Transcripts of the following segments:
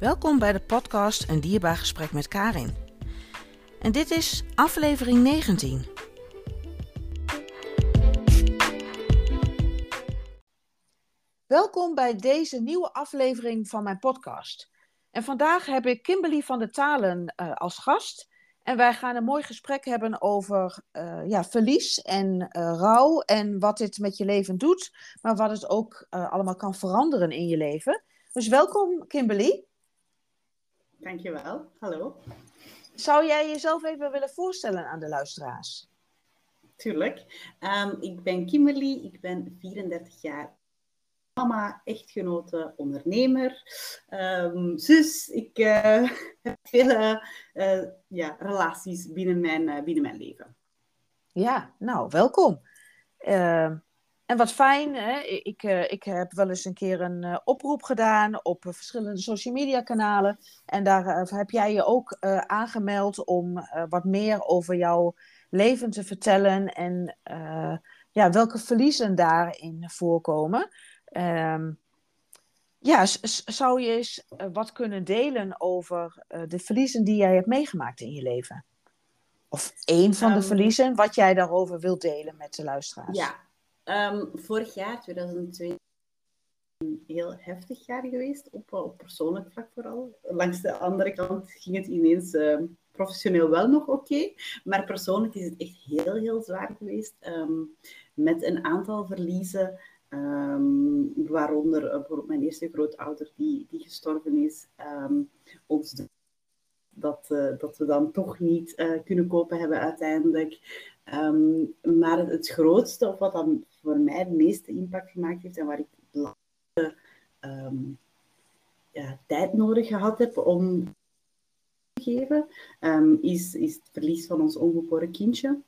Welkom bij de podcast Een Dierbaar Gesprek met Karin. En dit is aflevering 19. Welkom bij deze nieuwe aflevering van mijn podcast. En vandaag heb ik Kimberly van de Talen uh, als gast. En wij gaan een mooi gesprek hebben over uh, ja, verlies en uh, rouw en wat dit met je leven doet, maar wat het ook allemaal kan veranderen in je leven. Dus welkom Kimberly. Dankjewel, hallo. Zou jij jezelf even willen voorstellen aan de luisteraars? Tuurlijk. Um, ik ben Kimberly, ik ben 34 jaar mama, echtgenote, ondernemer, um, zus. Ik uh, heb veel uh, ja, relaties binnen mijn, uh, binnen mijn leven. Ja, nou, welkom. Ehm, en wat fijn, hè? Ik, ik heb wel eens een keer een oproep gedaan op verschillende social media kanalen. En daar heb jij je ook aangemeld om wat meer over jouw leven te vertellen en ja, welke verliezen daarin voorkomen. Um, ja, zou je eens wat kunnen delen over de verliezen die jij hebt meegemaakt in je leven? Of één van de ehm. verliezen, wat jij daarover wilt delen met de luisteraars? Ja, um, vorig jaar, 2002, een heel heftig jaar geweest, op, op persoonlijk vlak vooral. Langs de andere kant ging het ineens professioneel wel nog oké, maar persoonlijk is het echt heel, heel zwaar geweest. met een aantal verliezen. Waaronder uh, bijvoorbeeld mijn eerste grootouder die, die gestorven is. Ons dat, uh, dat we dan toch niet kunnen kopen hebben uiteindelijk. Um, maar het, grootste, of wat dan voor mij de meeste impact gemaakt heeft en waar ik de laatste ja, tijd nodig gehad heb om te geven, is, is het verlies van ons ongeboren kindje.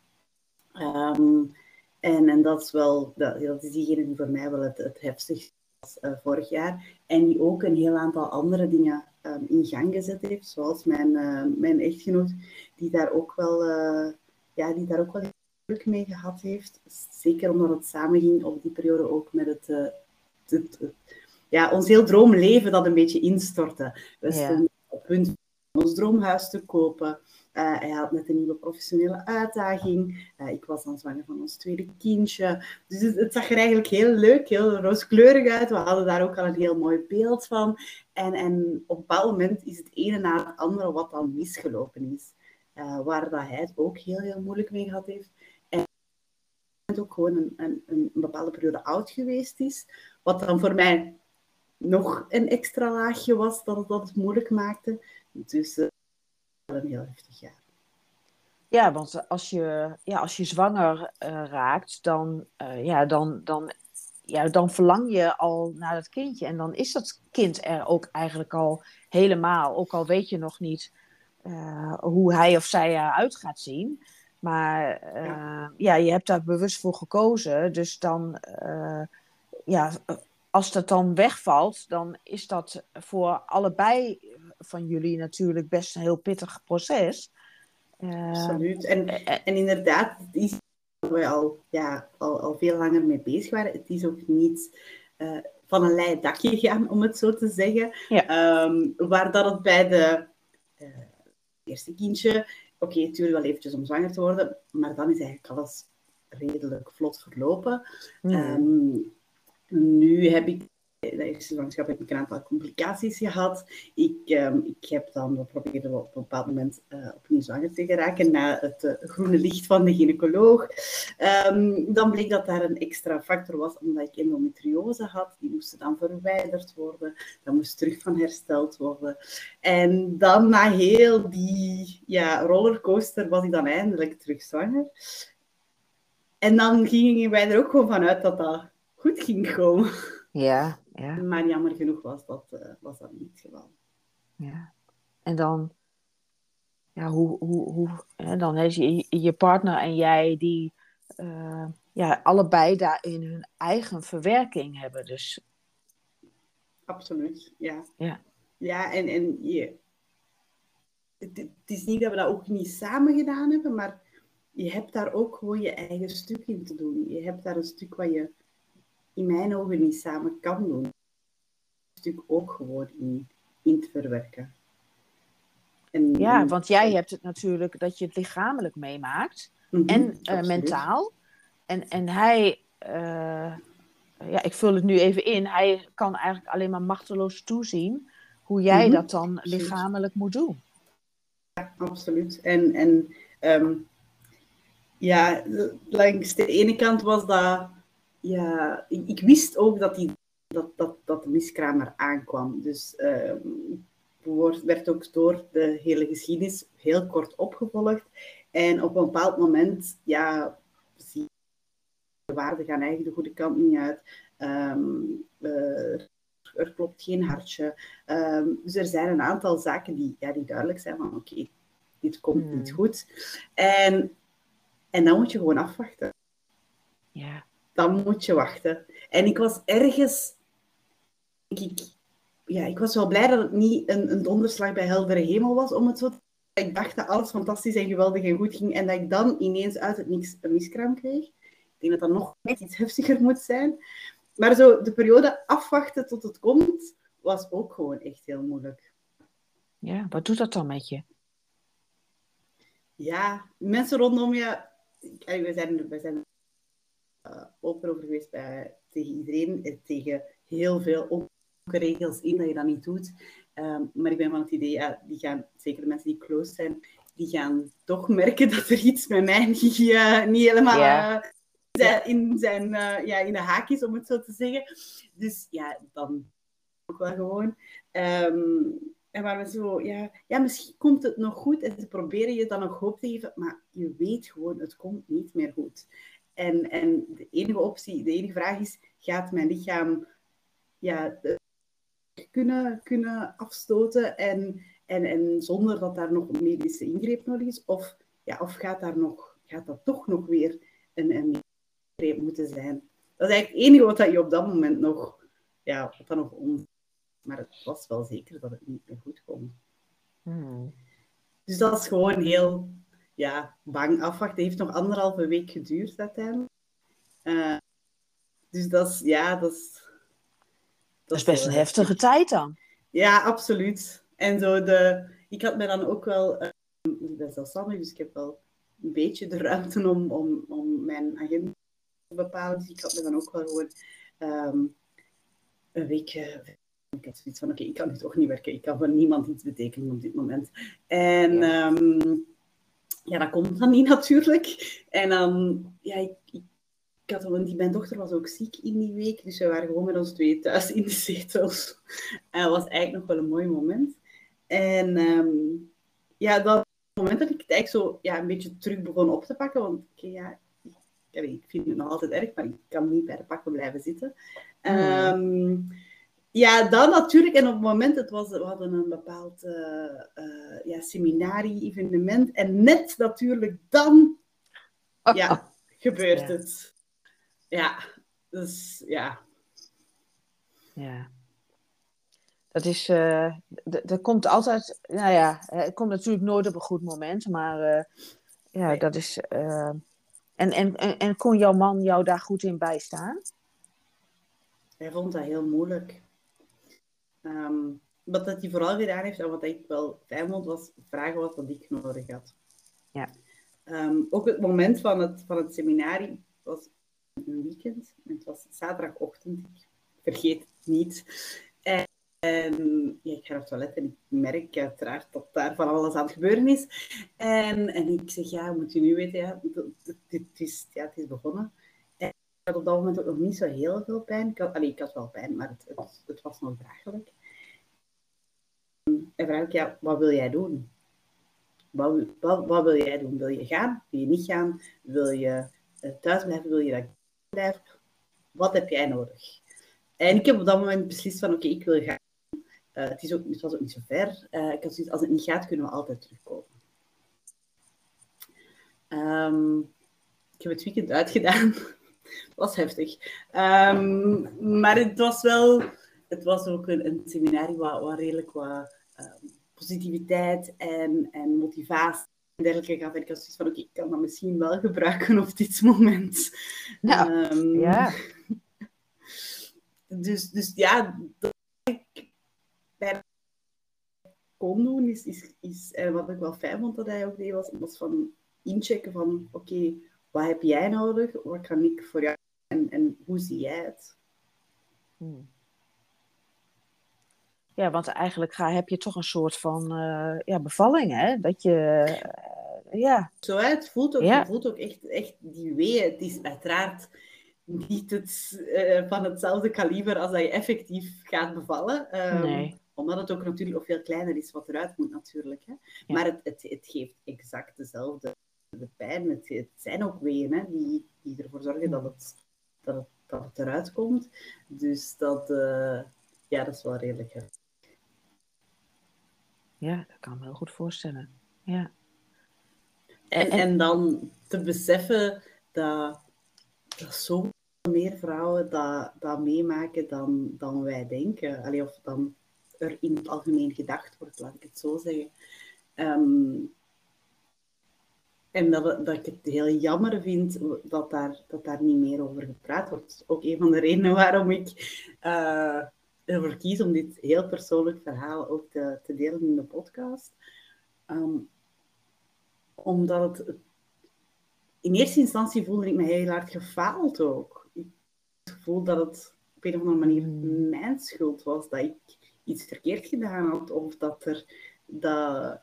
Um, en, en dat is wel, dat, is diegene die voor mij wel het, het heftigst was uh, vorig jaar. En die ook een heel aantal andere dingen um, in gang gezet heeft. Zoals mijn, uh, mijn echtgenoot, die daar ook wel, uh, ja, die daar ook wel druk mee gehad heeft. Zeker omdat het samenging op die periode ook met het, het, het, het ja, ons heel droomleven dat een beetje instortte. We stonden ja. op punt om ons droomhuis te kopen. Uh, hij had net een nieuwe professionele uitdaging. Uh, ik was dan zwanger van ons tweede kindje. Dus het, het, zag er eigenlijk heel leuk, heel rooskleurig uit. We hadden daar ook al een heel mooi beeld van. En, en op een bepaald moment is het ene na het andere wat dan misgelopen is. Uh, waar dat hij het ook heel, heel moeilijk mee gehad heeft. En ook gewoon een, een, een bepaalde periode oud geweest is. Wat dan voor mij nog een extra laagje was dat, dat het moeilijk maakte. Dus een heel heftig jaar. Ja, want als je, ja, als je zwanger uh, raakt, dan, uh, ja, dan, dan, ja, dan verlang je al naar dat kindje. En dan is dat kind er ook eigenlijk al helemaal. Ook al weet je nog niet uh, hoe hij of zij eruit gaat zien. Maar ja. ja. je hebt daar bewust voor gekozen. Dus dan, ja, als dat dan wegvalt, dan is dat voor allebei van jullie natuurlijk best een heel pittig proces. Absoluut. En, en inderdaad, het is waar we al, ja, al, al veel langer mee bezig waren. Het is ook niet uh, van een leien dakje gaan, om het zo te zeggen. Ja. Um, waar dat het bij de uh, eerste kindje, oké, okay, het duurde wel eventjes om zwanger te worden, maar dan is eigenlijk alles redelijk vlot verlopen. Mm. Um, nu heb ik de eerste zwangerschap heb ik een aantal complicaties gehad. Ik, um, ik heb dan geprobeerd op een bepaald moment uh, opnieuw zwanger te geraken na het uh, groene licht van de gynaecoloog. Um, dan bleek dat daar een extra factor was, omdat ik endometriose had. Die moesten dan verwijderd worden. Dat moest terug van hersteld worden. En dan na heel die ja, rollercoaster was ik dan eindelijk terug zwanger. En dan gingen wij er ook gewoon vanuit dat dat goed ging komen. Ja, ja. Maar jammer genoeg was dat, uh, was dat niet het geval. Ja. En dan, ja, hoe, hoe, hoe, hè, dan is je, je partner en jij die uh, ja, allebei daarin hun eigen verwerking hebben. Dus... Absoluut, ja. Ja, ja en, en je, het, het is niet dat we dat ook niet samen gedaan hebben, maar je hebt daar ook gewoon je eigen stuk in te doen. Je hebt daar een stuk wat je in mijn ogen niet samen kan doen. Een stuk ook gewoon in in te verwerken. En, ja, want jij hebt het natuurlijk dat je het lichamelijk meemaakt mhm, en uh, mentaal. En, en hij, uh, ja, ik vul het nu even in, hij kan eigenlijk alleen maar machteloos toezien hoe jij mhm, dat dan lichamelijk moet doen. Ja, absoluut. En, en um, ja, langs de ene kant was dat, ja, ik, ik wist ook dat, die, dat, dat, dat de miskramer aankwam. Dus um, werd ook door de hele geschiedenis heel kort opgevolgd. En op een bepaald moment, ja, zie de waarden gaan eigenlijk de goede kant niet uit. Um, uh, er klopt geen hartje. Um, dus er zijn een aantal zaken die, ja, die duidelijk zijn van oké, dit komt hmm. niet goed. En, en dan moet je gewoon afwachten. Ja. Dan moet je wachten. En ik was ergens, denk ik, ja, ik was wel blij dat het niet een, een donderslag bij heldere hemel was, om het zo te Ik dacht dat alles fantastisch en geweldig en goed ging en dat ik dan ineens uit het niks een miskraam kreeg. Ik denk dat dat nog net iets heftiger moet zijn. Maar zo de periode afwachten tot het komt, was ook gewoon echt heel moeilijk. Ja, wat doet dat dan met je? Ja, mensen rondom je... We zijn, we zijn open over geweest bij, tegen iedereen, eh, tegen heel veel regels in dat je dat niet doet. Ehm, maar ik ben van het idee, ja, die gaan, zeker de mensen die close zijn, die gaan toch merken dat er iets met mij niet, uh, niet helemaal uh, in, zijn, uh, ja, in de haak is, om het zo te zeggen. Dus ja, dan ook wel gewoon. Um, en waar we zo, ja, ja, misschien komt het nog goed. En ze proberen je dan nog hoop te geven, maar je weet gewoon, het komt niet meer goed. En, en de enige optie, de enige vraag is, gaat mijn lichaam ja, kunnen, kunnen afstoten en, en, en zonder dat daar nog een medische ingreep nodig is? Of, ja, of gaat, daar nog, gaat dat toch nog weer een, een ingreep moeten zijn? Dat is eigenlijk het enige wat je op dat moment nog, ja, wat dan nog on... Maar het was wel zeker dat het niet meer goed komt. Hmm. Dus dat is gewoon heel ja, bang afwachten. Het heeft nog anderhalve week geduurd uiteindelijk. Uh, dus dat is, ja, dat is dat is best een heftige tijd dan. Ja, absoluut. En zo de, ik had me dan ook wel, uh, ik ben zelfstandig, dus ik heb wel een beetje de ruimte om, om, om mijn agenda te bepalen. Dus ik had me dan ook wel gewoon um, een week. Uh, ik had zoiets van: oké, ik kan nu toch niet werken. Ik kan voor niemand iets betekenen op dit moment. En ja, um, ja dat komt dan niet natuurlijk. En dan, ja, ik, ik had, die, mijn dochter was ook ziek in die week, dus we waren gewoon met ons twee thuis in de zetels. En dat was eigenlijk nog wel een mooi moment. En um, ja, dat moment dat ik het eigenlijk zo ja, een beetje terug begon op te pakken, want okay, ja, ik, ik vind het nog altijd erg, maar ik kan niet bij de pakken blijven zitten. Um, ja, dan natuurlijk. En op het moment, het was, we hadden een bepaald uh, uh, ja, seminarie-evenement. En net natuurlijk dan ja, gebeurt het. Ja, dus ja. Ja. Dat is, uh, dat komt altijd, nou ja, het komt natuurlijk nooit op een goed moment, maar ja, dat is. En, en, en, en kon jouw man jou daar goed in bijstaan? Hij vond dat heel moeilijk. Um, wat dat hij vooral gedaan heeft en wat ik wel fijn vond, was vragen wat dat ik nodig had. Ja. Um, ook het moment van het, van het seminarie was een weekend. Het was zaterdagochtend. Ik vergeet het niet. En ja, ik ga naar het toilet en ik merk uiteraard dat daar van alles aan het gebeuren is. En, en ik zeg, ja, moet je nu weten, ja, het, is, ja, het is begonnen. En ik had op dat moment ook nog niet zo heel veel pijn. Ik had, allee, ik had wel pijn, maar het, het, het was nog draaglijk. En vraag ik, ja, wat wil jij doen? Wat, wat, wat, wil jij doen? Wil je gaan? Wil je niet gaan? Wil je eh, thuis blijven? Wil je dat wat heb jij nodig? En ik heb op dat moment beslist van, oké, ik wil gaan. Uh, het, is ook, het was ook niet zo ver. Uh, ik had zoiets, als het niet gaat, kunnen we altijd terugkomen. Um, ik heb het weekend uitgedaan. het was heftig. Um, maar het was wel... Het was ook een, een seminarie waar, waar redelijk wat positiviteit en, en motivatie en dergelijke gaf. En ik had zoiets van, oké, ik kan dat misschien wel gebruiken op dit moment. Ja, um, ja. Dus, dus ja, dat ik bij kon doen, is, is, is, en wat ik wel fijn vond dat hij ook deed, was, was van inchecken van, oké, wat heb jij nodig? Wat kan ik voor jou? En, en hoe zie jij het? Hmm. Ja, want eigenlijk ga, heb je toch een soort van uh, ja, bevalling, hè? Dat je, uh, ja. Zo, hè? Het voelt ook, ja. je voelt ook echt, echt die wee. Het is uiteraard niet het, uh, van hetzelfde kaliber als dat je effectief gaat bevallen. Um, nee. Omdat het ook natuurlijk veel kleiner is wat eruit moet natuurlijk. Hè? Ja. Maar het, het, het geeft exact dezelfde de pijn. Het, het zijn ook weeën hè, die, die ervoor zorgen dat het, dat het, dat het eruit komt. Dus dat, ja, dat is wel redelijk. Ja, dat kan ik me heel goed voorstellen. Ja. En, en, en dan te beseffen dat, dat zo meer vrouwen dat, dat meemaken dan, dan wij denken. Allee, of dan er in het algemeen gedacht wordt, laat ik het zo zeggen. Um, en dat, dat ik het heel jammer vind dat daar, dat daar niet meer over gepraat wordt. Ook een van de redenen waarom ik uh, ervoor kies om dit heel persoonlijk verhaal ook te, te delen in de podcast. Um, omdat het... In eerste instantie voelde ik me heel hard gefaald ook. Ik voel dat het op een of andere manier hmm. mijn schuld was. Dat ik iets verkeerd gedaan had. Of dat er... Dat,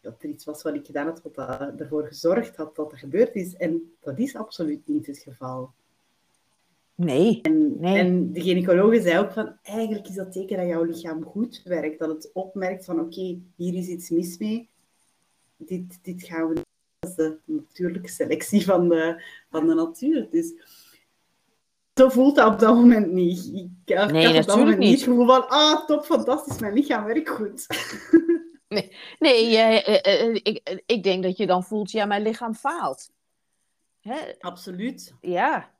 dat er iets was wat ik gedaan had, wat dat ervoor gezorgd had dat er gebeurd is. En dat is absoluut niet het geval. Nee. En, nee. en de gynaecoloog zei ook van, eigenlijk is dat teken dat jouw lichaam goed werkt. Dat het opmerkt van, oké, hier is iets mis mee. Dit, dit gaan we... Dat is de natuurlijke selectie van de, van de natuur. Dus zo voelt dat op dat moment niet. Ik, nee, had op dat moment niet het gevoel van, ah, top, fantastisch, mijn lichaam werkt goed. Nee, nee uh, uh, ik, ik denk dat je dan voelt, ja, mijn lichaam faalt. Hè? Absoluut. Ja.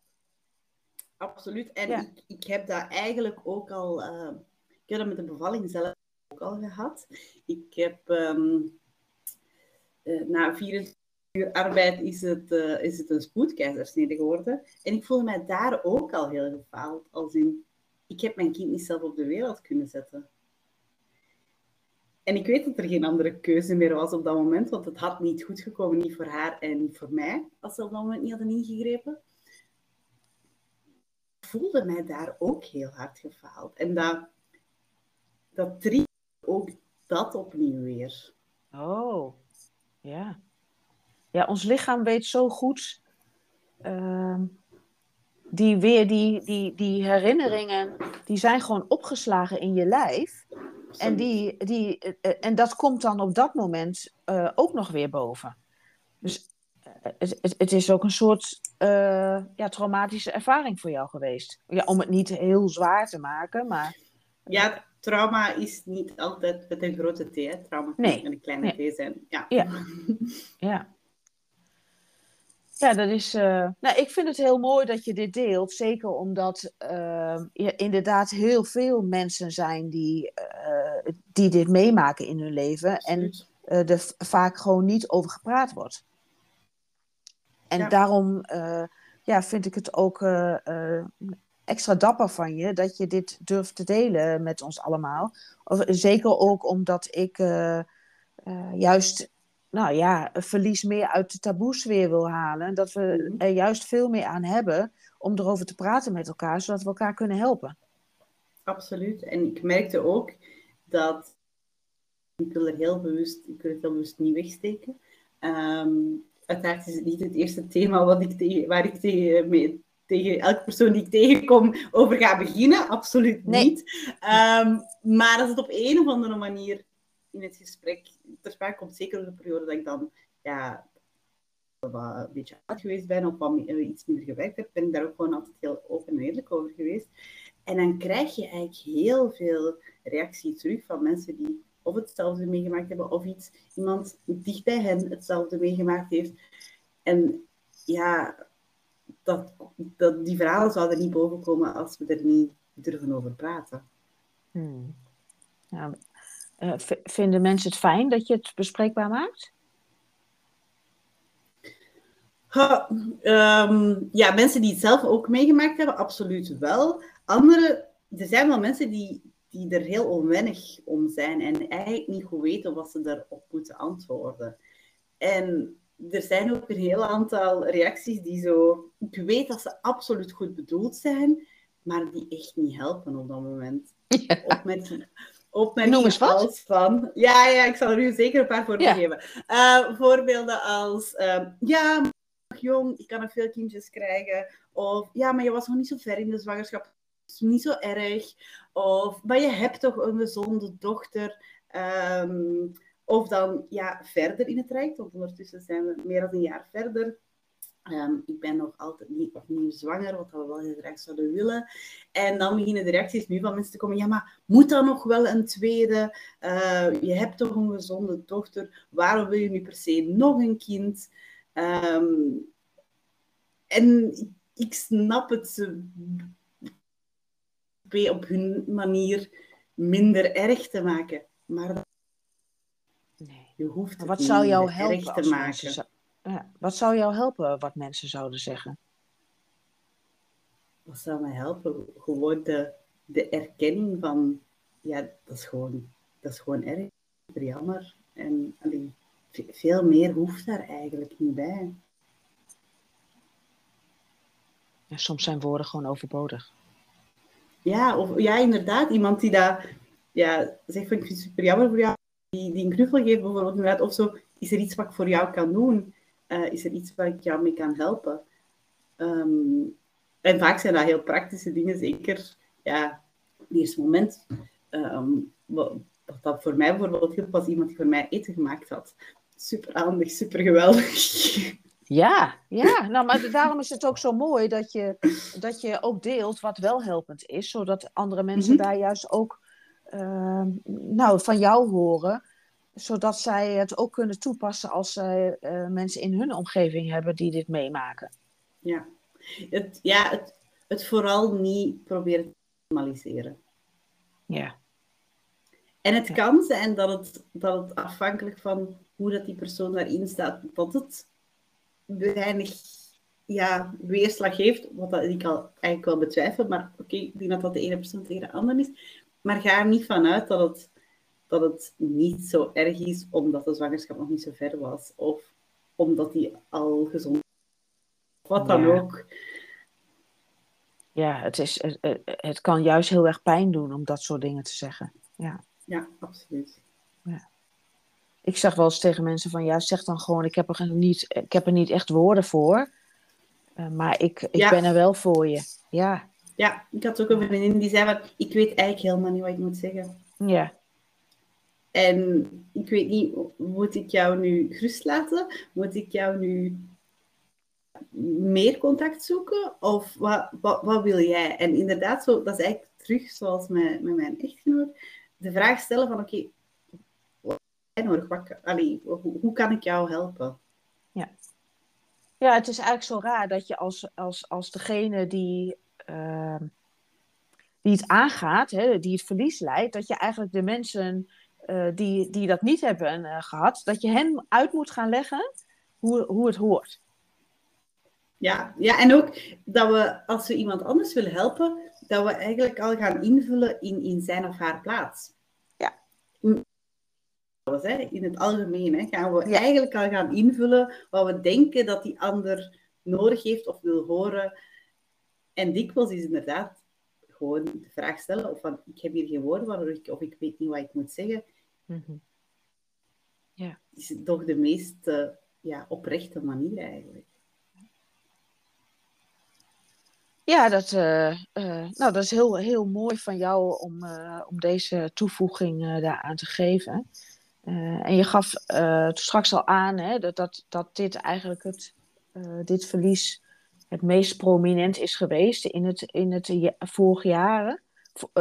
Absoluut. En ja. ik, ik heb dat eigenlijk ook al... Uh, ik heb dat met de bevalling zelf ook al gehad. Ik heb... Um, na 24 uur arbeid is het, is het een spoedkeizersnede geworden. En ik voelde mij daar ook al heel gefaald. Als in, ik heb mijn kind niet zelf op de wereld kunnen zetten. En ik weet dat er geen andere keuze meer was op dat moment, want het had niet goed gekomen, niet voor haar en niet voor mij, als ze op dat moment niet hadden ingegrepen. Voelde mij daar ook heel hard gefaald. En dat, dat triggerde ook dat opnieuw weer. Oh, ja. Ja, ons lichaam weet zo goed uh, die weer die, die, die herinneringen, die zijn gewoon opgeslagen in je lijf. En, die, die, eh, eh, en dat komt dan op dat moment uh, ook nog weer boven. Dus het, het, het, is ook een soort uh, ja, traumatische ervaring voor jou geweest. Ja, om het niet heel zwaar te maken, maar... Ja, trauma is niet altijd met een grote T. Hè? Trauma kan nee. met een kleine nee. T zijn. Ja. ja. ja. Ja, dat is. Uh, nou, ik vind het heel mooi dat je dit deelt. Zeker omdat uh, er inderdaad heel veel mensen zijn die, uh, die dit meemaken in hun leven. En er vaak gewoon niet over gepraat wordt. En ja. daarom ja, vind ik het ook extra dapper van je dat je dit durft te delen met ons allemaal. Of, zeker ook omdat ik juist nou ja, verlies meer uit de taboes weer wil halen. Dat we mhm. er juist veel meer aan hebben om erover te praten met elkaar, zodat we elkaar kunnen helpen. Absoluut. En ik merkte ook dat, ik wil er heel bewust, ik wil het heel bewust niet wegsteken. Um, uiteraard is het niet het eerste thema wat ik tegen, waar ik tegen, mee, tegen elke persoon die ik tegenkom over ga beginnen. Absoluut niet. Um, maar als het op een of andere manier in het gesprek ter sprake komt, zeker in de periode dat ik dan ja, wat een beetje uit geweest ben of wat iets minder gewerkt heb, ben ik daar ook gewoon altijd heel open en eerlijk over geweest. En dan krijg je eigenlijk heel veel reactie terug van mensen die of hetzelfde meegemaakt hebben of iets, iemand dicht bij hen hetzelfde meegemaakt heeft. En ja, dat, dat, die verhalen zouden niet bovenkomen als we er niet durven over praten. Hmm. Ja, uh, vinden mensen het fijn dat je het bespreekbaar maakt? Ha, um, ja, mensen die het zelf ook meegemaakt hebben, absoluut wel. Andere, er zijn wel mensen die, die er heel onwennig om zijn en eigenlijk niet goed weten wat ze daarop moeten antwoorden. En er zijn ook een heel aantal reacties die zo... Ik weet dat ze absoluut goed bedoeld zijn, maar die echt niet helpen op dat moment. Ja. Opmerking, opmerkingen als van... Ja, ja, ik zal er nu zeker een paar voorbeelden geven. Uh, voorbeelden als... Uh, ja, jong, ik kan nog veel kindjes krijgen. Of ja, maar je was nog niet zo ver in de zwangerschap. Is niet zo erg. Of, maar je hebt toch een gezonde dochter. Um, of dan ja, verder in het traject, want ondertussen zijn we meer dan een jaar verder. Um, ik ben nog altijd niet opnieuw zwanger, wat we wel heel graag zouden willen. En dan beginnen de reacties nu van mensen te komen. Ja, maar moet dan nog wel een tweede? Uh, je hebt toch een gezonde dochter? Waarom wil je nu per se nog een kind? Um, en ik snap het op hun manier minder erg te maken. Maar nee. je hoeft wat zou jou helpen te maken. ja, wat zou jou helpen wat mensen zouden zeggen? Wat zou mij helpen? Gewoon de, de erkenning van, ja, dat is gewoon, dat is gewoon erg, jammer. En veel meer hoeft daar eigenlijk niet bij. Ja, soms zijn woorden gewoon overbodig. Ja, of, ja inderdaad. Iemand die dat ja, zegt van ik vind het super jammer voor jou, die, die een knuffel geeft bijvoorbeeld. Inderdaad. Of zo, is er iets wat ik voor jou kan doen? Uh, is er iets waar ik jou mee kan helpen? Um, en vaak zijn dat heel praktische dingen, zeker ja, het eerste moment. Um, wat, dat voor mij bijvoorbeeld hielp, was iemand die voor mij eten gemaakt had. Super aandig, super geweldig. Ja, ja. Nou, maar daarom is het ook zo mooi dat je, dat je ook deelt wat wel helpend is, zodat andere mensen mhm. daar juist ook uh, nou, van jou horen, zodat zij het ook kunnen toepassen als zij uh, mensen in hun omgeving hebben die dit meemaken. Ja, het, ja, het, het vooral niet proberen te normaliseren. Ja. En het kan zijn dat het, dat het afhankelijk van hoe dat die persoon daarin staat, dat het weinig ja, weerslag heeft, wat dat ik al eigenlijk wel betwijfel, maar oké, ik denk dat dat de ene persoon tegen de ander is. Maar ga er niet vanuit dat het, dat het niet zo erg is omdat de zwangerschap nog niet zo ver was, of omdat die al gezond wat dan ook. Ja, het, is, het, het kan juist heel erg pijn doen om dat soort dingen te zeggen. Ja, ja absoluut. Ja ik zeg wel eens tegen mensen van ja, zeg dan gewoon, ik heb er niet, ik heb er niet echt woorden voor. Uh, maar ik, ik ben er wel voor je. Ja. Ja, ik had ook een vriendin die zei van, ik weet eigenlijk helemaal niet wat ik moet zeggen. Ja. En ik weet niet, moet ik jou nu gerust laten? Moet ik jou nu meer contact zoeken? Of wat, wat, wat wil jij? En inderdaad, zo, dat is eigenlijk terug zoals met, met mijn echtgenoot. De vraag stellen van, oké, nodig? Wat, allee, hoe, hoe, kan ik jou helpen? Ja. ja, het is eigenlijk zo raar dat je als, als, als degene die, uh, die het aangaat, hè, die het verlies leidt, dat je eigenlijk de mensen uh, die, die dat niet hebben uh, gehad, dat je hen uit moet gaan leggen hoe, hoe het hoort. Ja, ja, en ook dat we, als we iemand anders willen helpen, dat we eigenlijk al gaan invullen in, in zijn of haar plaats. Ja in het algemeen hè, gaan we eigenlijk al gaan invullen wat we denken dat die ander nodig heeft of wil horen. En dikwijls is inderdaad gewoon de vraag stellen of van, ik heb hier geen woorden waardoor ik, of ik weet niet wat ik moet zeggen. Mm Ja. Is toch de meest uh, ja, oprechte manier eigenlijk. Ja, dat, uh, uh, nou, dat is heel, heel mooi van jou om, om deze toevoeging daaraan te geven. Uh, en je gaf uh, straks al aan hè, dat, dat, dat dit eigenlijk het, uh, dit verlies het meest prominent is geweest in het, in het vorige jaren,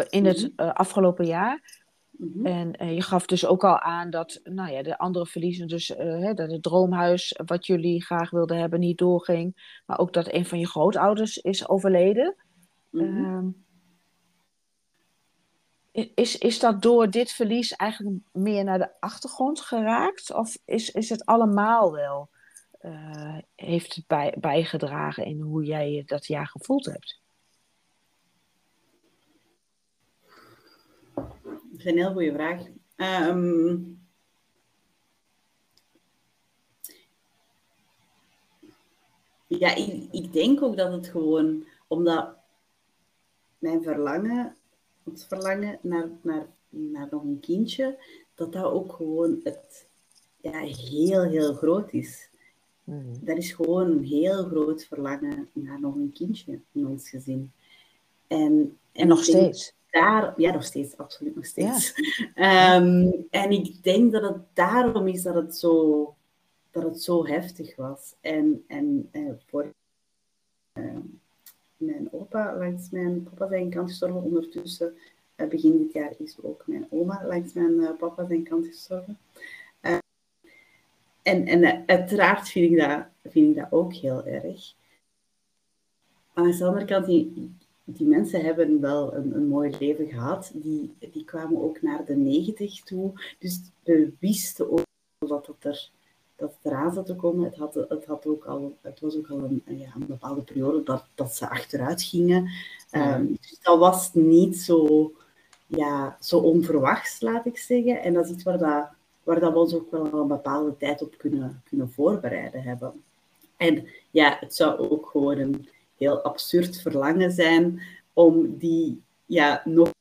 in het mhm. afgelopen jaar. Mm-hmm. En je gaf dus ook al aan dat nou ja, de andere verliezen, dus hè, dat het droomhuis wat jullie graag wilden hebben niet doorging, maar ook dat een van je grootouders is overleden. Mm-hmm. Is, is dat door dit verlies eigenlijk meer naar de achtergrond geraakt? Of is, is het allemaal wel, uh, heeft bij, bijgedragen in hoe jij je dat jaar gevoeld hebt? is een heel goede vraag. Ehm, ja, ik, ik denk ook dat het gewoon, omdat mijn verlangen, het verlangen naar, naar, naar nog een kindje, dat dat ook gewoon het ja, heel, heel groot is. Mm. Dat is gewoon een heel groot verlangen naar nog een kindje in ons gezin. En, en, nog steeds. Daar, ja, nog steeds, absoluut nog steeds. Ehm, en ik denk dat het daarom is dat het zo, dat het zo heftig was. En, en uh, voor uh, mijn opa langs mijn papa zijn kant gestorven. Ondertussen, uh, begin dit jaar, is ook mijn oma langs mijn papa zijn kant gestorven. en, en uiteraard vind ik, dat, vind ik dat ook heel erg. Aan de andere kant, die, die mensen hebben wel een, een mooi leven gehad. Die, die kwamen ook naar de negentig toe. Dus we wisten ook dat het, er, dat het eraan zat te komen. Het, had, het, had ook al, het was ook al een, ja, een bepaalde periode dat, dat ze achteruit gingen. Um, dus dat was niet zo, ja, zo onverwachts, laat ik zeggen. En dat is iets waar, dat, waar dat we ons ook wel een bepaalde tijd op kunnen, kunnen voorbereiden hebben. En ja, het zou ook gewoon een heel absurd verlangen zijn om die ja, nog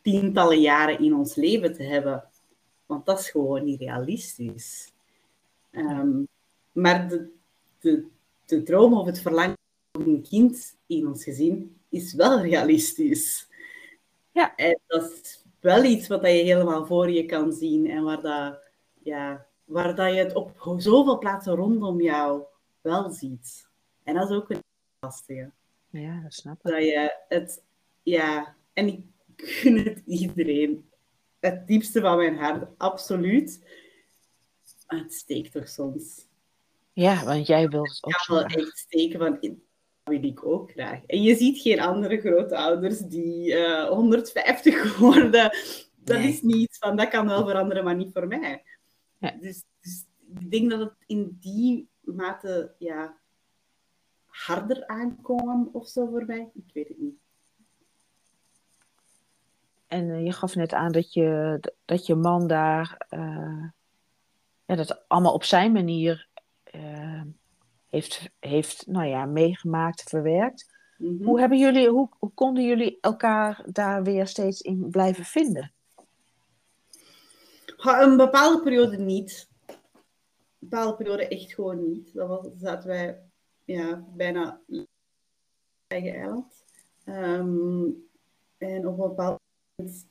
tientallen jaren in ons leven te hebben. Want dat is gewoon niet realistisch. Ehm, maar de, de, de droom of het verlangen van een kind in ons gezin is wel realistisch. Ja. En dat is wel iets wat je helemaal voor je kan zien en waar, dat, ja, waar dat je het op zoveel plaatsen rondom jou wel ziet. En dat is ook een lastige. Ja, dat snap ik. Dat je het, ja, en ik gun het iedereen. Het diepste van mijn hart, absoluut. Maar het steekt toch soms. Ja, want jij wilt het ook. Kan wel echt steken van, dat wil ik ook graag. En je ziet geen andere grootouders die uh, eh, 150 worden. Dat is niet van, dat kan wel veranderen, maar niet voor mij. Ja. Dus, dus ik denk dat het in die mate ja, harder aankomen of zo voor mij. Ik weet het niet. En uh, je gaf net aan dat je, dat je man daar uh, ja, dat allemaal op zijn manier uh, heeft, heeft nou ja, meegemaakt, verwerkt. Mm -hmm. Hoe, hebben jullie, hoe, hoe konden jullie elkaar daar weer steeds in blijven vinden? Een bepaalde periode niet. Een bepaalde periode echt gewoon niet. Dat was, zaten wij ja, bijna eigen eiland. Um, en op een bepaald moment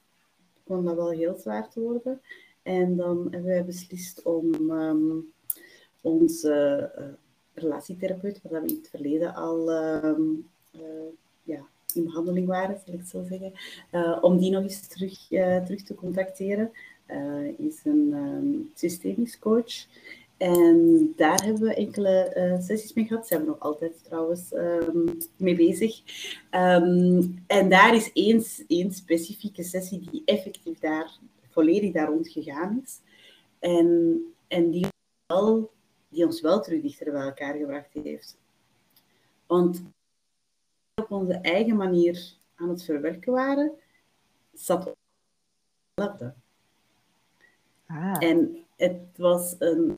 kon dat wel heel zwaar te worden. En dan hebben wij beslist om um, onze uh, relatietherapeut, waar we in het verleden al um, uh, ja, in behandeling waren, zal ik het zo zeggen, uh, om die nog eens terug, terug te contacteren. is een systemisch coach. En daar hebben we enkele sessies mee gehad. Zijn we nog altijd trouwens um, mee bezig. Um, en daar is één, één specifieke sessie die effectief daar volledig daar rond gegaan is. En, en die, wel, die ons wel terug dichter bij elkaar gebracht heeft. Want op onze eigen manier aan het verwerken waren, zat hetzelfde. Ah. En het was een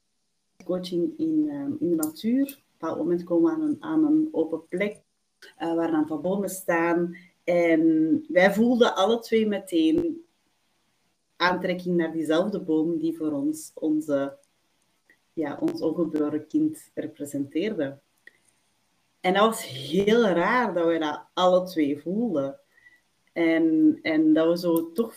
coaching in, ehm, in de natuur. Op een bepaald moment komen we aan een, aan een open plek uh, waar dan van bomen staan. En wij voelden alle twee meteen aantrekking naar diezelfde boom die voor ons onze, ja, ons ongeboren kind representeerde. En dat was heel raar dat we dat alle twee voelden. En, en dat we zo toch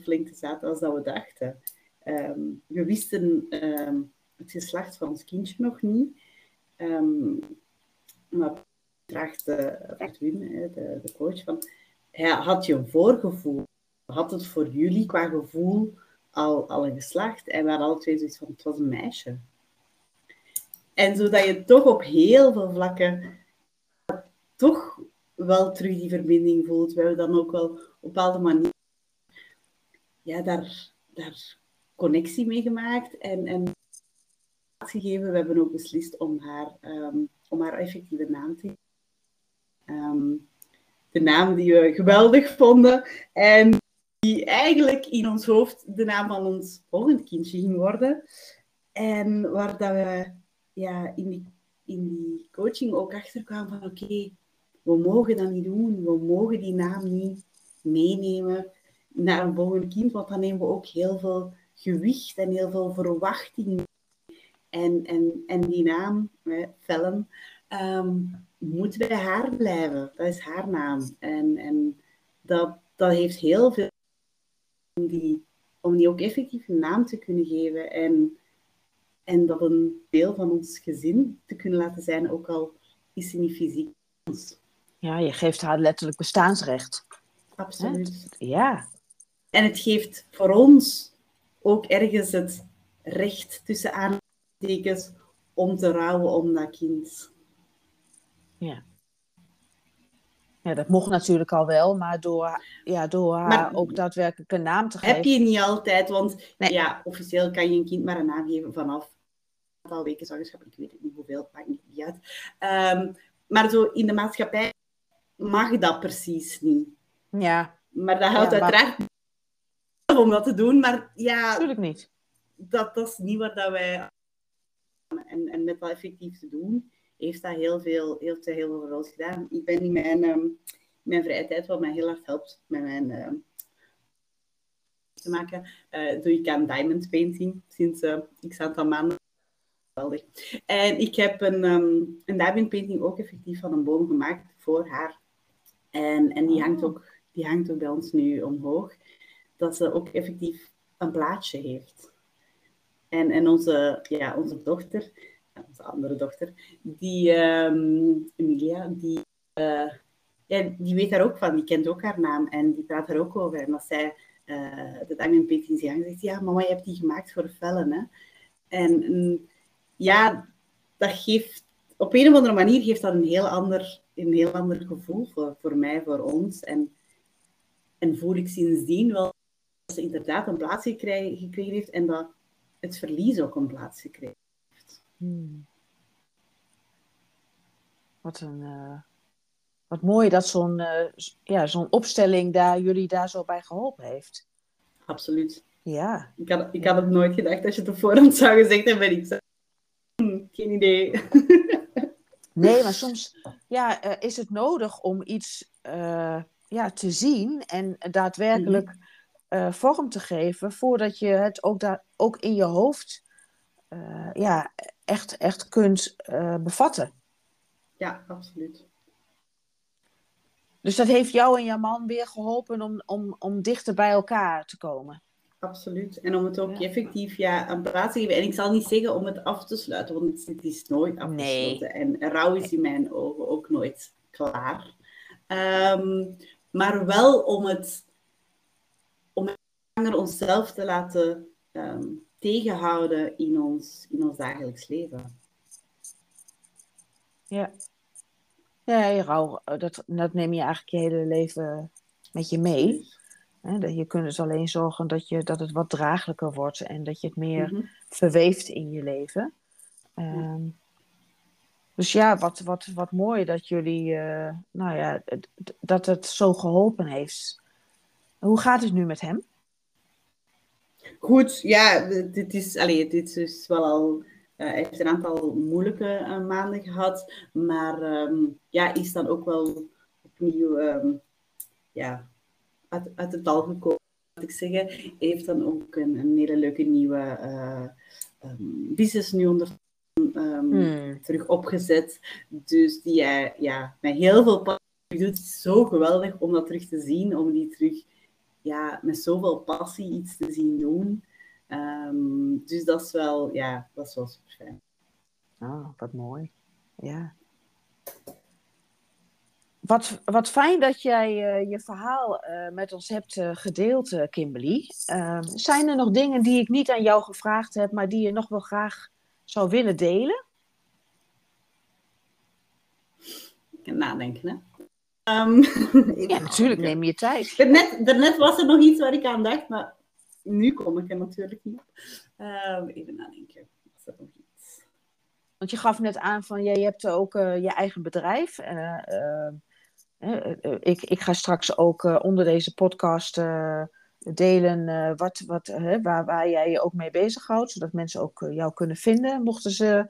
flink zaten als dat we dachten. Um, we wisten um, het geslacht van ons kindje nog niet. Um, maar vraagt uh, Wim, de, de coach, van, had je een voorgevoel? Had het voor jullie qua gevoel al, al een geslacht? En we hadden alle twee zoiets van, het was een meisje. En zodat je toch op heel veel vlakken toch wel terug die verbinding voelt. We hebben dan ook wel op bepaalde manier ja, daar, daar connectie mee gemaakt en, en gegeven. We hebben ook beslist om haar, um, om haar effectieve naam te geven. Um, de naam die we geweldig vonden. En eigenlijk in ons hoofd de naam van ons volgende kindje ging worden. En waar dat we ja, in, die, in die coaching ook achterkwamen van oké, we mogen dat niet doen. We mogen die naam niet meenemen naar een volgende kind, want dan nemen we ook heel veel gewicht en heel veel verwachting. En, en, en die naam, Fellen, um, moet bij haar blijven. Dat is haar naam. En, en dat, dat heeft heel veel om die, om die ook effectief een naam te kunnen geven. En, en dat een deel van ons gezin te kunnen laten zijn, ook al is ze niet fysiek. Ja, je geeft haar letterlijk bestaansrecht. Absoluut. Ja. En het geeft voor ons ook ergens het recht tussen aantekens om te rouwen om dat kind. Ja. Ja, dat mocht natuurlijk al wel, maar door, ja, door haar ook daadwerkelijk een naam te geven. Heb je niet altijd, want ja, officieel kan je een kind maar een naam geven vanaf een aantal weken zwangerschap. Ik weet het niet hoeveel, maakt niet uit. Um, maar zo in de maatschappij mag dat precies niet. Ja. Maar dat houdt uiteraard om dat te doen, maar ja... Natuurlijk niet. Dat, dat is niet wat dat wij... En, en met dat effectief te doen, heeft dat heel veel, heel, heel veel voor ons gedaan. Ik ben in mijn, um, mijn vrije tijd, wat mij heel hard helpt met mijn... Uh, te maken, uh, doe ik aan diamond painting sinds uh, x aantal maanden. Geweldig. En ik heb een, um, een diamond painting ook effectief van een boom gemaakt voor haar. En, en die, hangt oh. ook, die hangt ook bij ons nu omhoog. Dat ze ook effectief een plaatje heeft. En, en onze, ja, onze dochter, onze andere dochter, die, um, Emilia, die, uh, ja, die weet daar ook van. Die kent ook haar naam en die praat er ook over. En als zij uh, de Diamond Painting zegt, ja, mama, je hebt die gemaakt voor vellen. Hè? En um, ja, dat geeft, op een of andere manier geeft dat een heel ander, een heel ander gevoel voor, mij, voor ons. En, en voel ik sindsdien wel dat ze inderdaad een plaats gekregen, gekregen heeft en dat het verlies ook een plaats gekregen. Hmm. Wat een... Uh... Wat mooi dat zo'n uh, ja, zo'n opstelling daar, jullie daar zo bij geholpen heeft. Absoluut. Ja. Ik had, ik had het nooit gedacht als je het op voorhand zou gezegd hebben. Ik zei, hm, geen idee. nee, maar soms ja, uh, is het nodig om iets ja, te zien en daadwerkelijk mm -hmm. vorm te geven voordat je het ook, daar, ook in je hoofd ja, echt, echt kunt bevatten. Ja, absoluut. Dus dat heeft jou en jouw man weer geholpen om, om, om dichter bij elkaar te komen. Absoluut. En om het ook ja. effectief ja, een plaats te geven. En ik zal niet zeggen om het af te sluiten, want het is nooit afgesloten. Nee. En rouw is in mijn ogen ook nooit klaar. Um, maar wel om het om langer onszelf te laten um, tegenhouden in ons, in ons dagelijks leven. Ja. Ja, rouw, dat, dat neem je eigenlijk je hele leven met je mee. Je kunt dus alleen zorgen dat, je, dat het wat draaglijker wordt en dat je het meer mm -hmm. verweeft in je leven. Um, dus ja, wat, wat, wat mooi dat jullie, uh, nou ja, dat het zo geholpen heeft. Hoe gaat het nu met hem? Goed, ja, dit is, allez, dit is wel al. Uh, heeft een aantal moeilijke uh, maanden gehad, maar um, ja, is dan ook wel opnieuw um, ja, uit, uit het dal gekomen, laat ik zeggen. Hij heeft dan ook een, een hele leuke nieuwe uh, um, business nu onder hmm. terug opgezet. Dus die hij ja, met heel veel passie doet. Het is zo geweldig om dat terug te zien, om die terug ja, met zoveel passie iets te zien doen. Um, dus dat is wel, ja, dat is wel super fijn. Oh, wat mooi. Ja. Wat, wat fijn dat jij uh, je verhaal uh, met ons hebt uh, gedeeld, Kimberly. Ehm, zijn er nog dingen die ik niet aan jou gevraagd heb, maar die je nog wel graag zou willen delen? Nadenken, hè? Um, ja, natuurlijk, neem je tijd. Daarnet, daarnet was er nog iets waar ik aan dacht, maar nu kom ik er natuurlijk niet op. Um, even nadenken. Was er nog iets? Want je gaf net aan van, jij hebt ook uh, je eigen bedrijf. Uh, uh, ik, ik ga straks ook onder deze podcast delen wat, wat, waar, waar jij je ook mee bezighoudt, zodat mensen ook jou kunnen vinden, mochten ze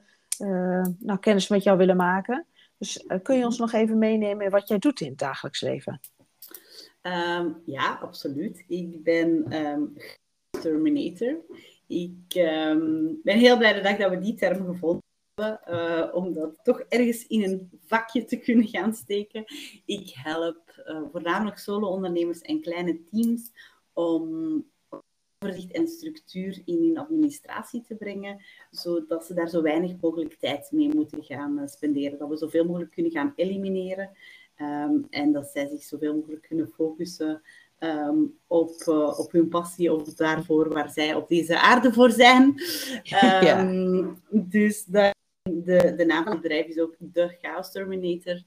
nou, kennis met jou willen maken. Dus kun je ons nog even meenemen wat jij doet in het dagelijks leven? Ehm, ja, absoluut. Ik ben um, Terminator. Ik ehm, ben heel blij dat we die term gevonden hebben, uh, om dat toch ergens in een vakje te kunnen gaan steken. Ik help uh, voornamelijk solo-ondernemers en kleine teams om overzicht en structuur in hun administratie te brengen, zodat ze daar zo weinig mogelijk tijd mee moeten gaan uh, spenderen. Dat we zoveel mogelijk kunnen gaan elimineren um, en dat zij zich zoveel mogelijk kunnen focussen Um, op, uh, op hun passie of daarvoor waar zij op deze aarde voor zijn. Um, ja. Dus de, de, de naam van het bedrijf is ook de Chaos Terminator.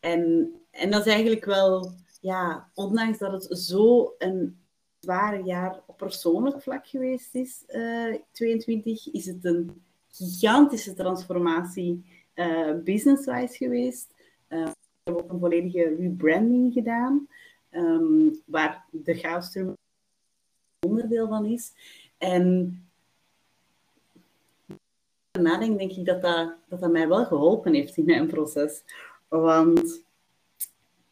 En, en dat is eigenlijk wel, ja, ondanks dat het zo een zware jaar op persoonlijk vlak geweest is, uh, 22, is het een gigantische transformatie uh, business-wise geweest. Uh, we hebben ook een volledige rebranding gedaan, um, waar de Chaosturm onderdeel van is. En nadenk denk ik dat dat, dat mij wel geholpen heeft in mijn proces. Want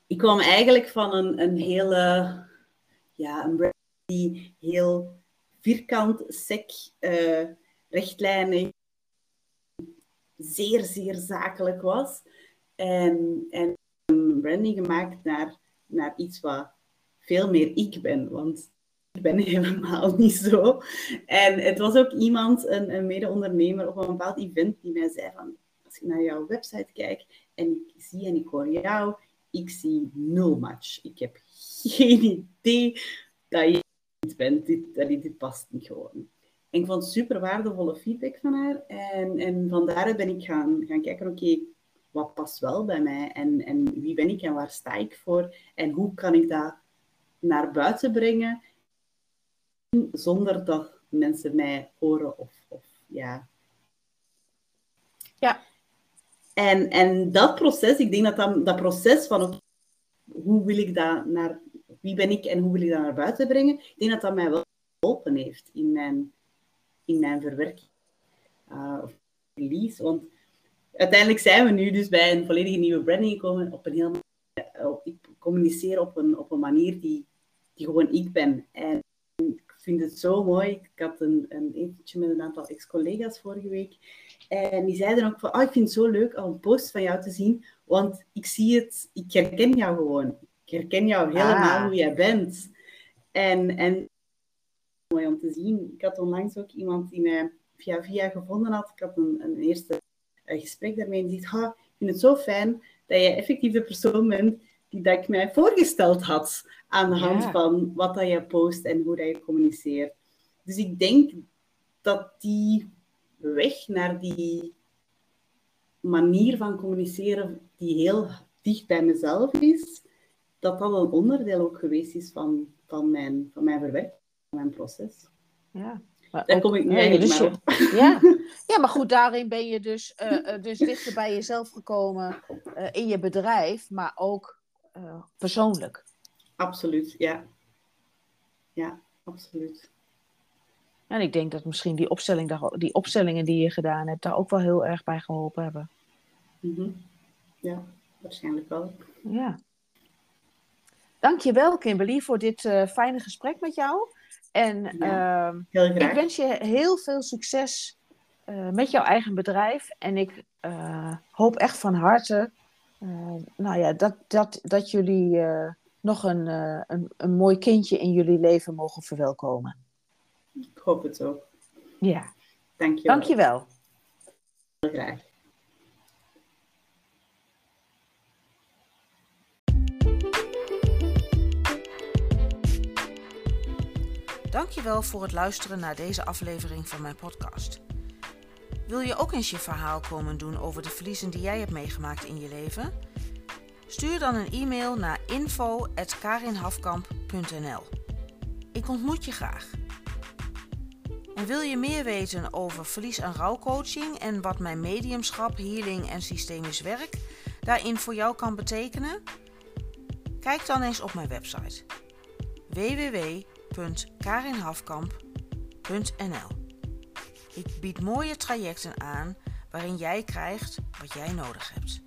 ik kwam eigenlijk van een, een hele, ja, een die heel vierkant, sec, uh, rechtlijnig, zeer, zeer zakelijk was. En, en branding gemaakt naar, naar iets wat veel meer ik ben. Want ik ben helemaal niet zo. En het was ook iemand, een, een mede-ondernemer op een bepaald event, die mij zei van, als ik naar jouw website kijk en ik zie en ik hoor jou, ik zie nul match. Ik heb geen idee dat je niet bent. Dit, dit past niet gewoon. En ik vond super waardevolle feedback van haar. En, en van daaruit ben ik gaan, gaan kijken, oké, wat past wel bij mij en, en wie ben ik en waar sta ik voor en hoe kan ik dat naar buiten brengen zonder dat mensen mij horen of, of ja. Ja. En, en dat proces, ik denk dat dat, dat proces van hoe wil ik dat naar, wie ben ik en hoe wil ik dat naar buiten brengen, ik denk dat dat mij wel geholpen heeft in mijn, in mijn verwerking. Uh, of release, want uiteindelijk zijn we nu dus bij een volledige nieuwe branding gekomen. Op een heel, op, ik communiceer op een, op een manier die, die gewoon ik ben. En ik vind het zo mooi. Ik had een, een etentje met een aantal ex-collega's vorige week. En die zeiden ook van, oh, ik vind het zo leuk om een post van jou te zien, want ik zie het, ik herken jou gewoon. Ik herken jou helemaal ah. hoe jij bent. En, en mooi om te zien. Ik had onlangs ook iemand die mij via via gevonden had. Ik had een, een eerste een gesprek daarmee en zegt, ha, ik vind het zo fijn dat je effectief de persoon bent die dat ik mij voorgesteld had aan de hand van wat dat je post en hoe dat je communiceert. Dus ik denk dat die weg naar die manier van communiceren die heel dicht bij mezelf is, dat dat een onderdeel ook geweest is van, van, mijn, van mijn verwerking, van mijn proces. Ja, daar kom ik nu eigenlijk dus maar op. Ja. ja, maar goed, daarin ben je dus, uh, dus dichter bij jezelf gekomen uh, in je bedrijf, maar ook uh, persoonlijk. Absoluut, ja. Ja, absoluut. En ik denk dat misschien die, opstelling, die opstellingen die je gedaan hebt, daar ook wel heel erg bij geholpen hebben. Mm -hmm. Ja, waarschijnlijk wel. Ja. Dankjewel, Kimberly, voor dit fijne gesprek met jou. En ja, uh, ik wens je heel veel succes uh, met jouw eigen bedrijf. En ik uh, hoop echt van harte nou ja, dat, dat, dat jullie nog een, een, een mooi kindje in jullie leven mogen verwelkomen. Ik hoop het ook. Ja. Dank je wel. Dank je wel. Heel graag. Dankjewel voor het luisteren naar deze aflevering van mijn podcast. Wil je ook eens je verhaal komen doen over de verliezen die jij hebt meegemaakt in je leven? Stuur dan een e-mail naar info.karinhafkamp.nl Ik ontmoet je graag. En wil je meer weten over verlies- en rouwcoaching en wat mijn mediumschap, healing en systemisch werk daarin voor jou kan betekenen? Kijk dan eens op mijn website www.karinhafkamp.nl. Ik bied mooie trajecten aan waarin jij krijgt wat jij nodig hebt.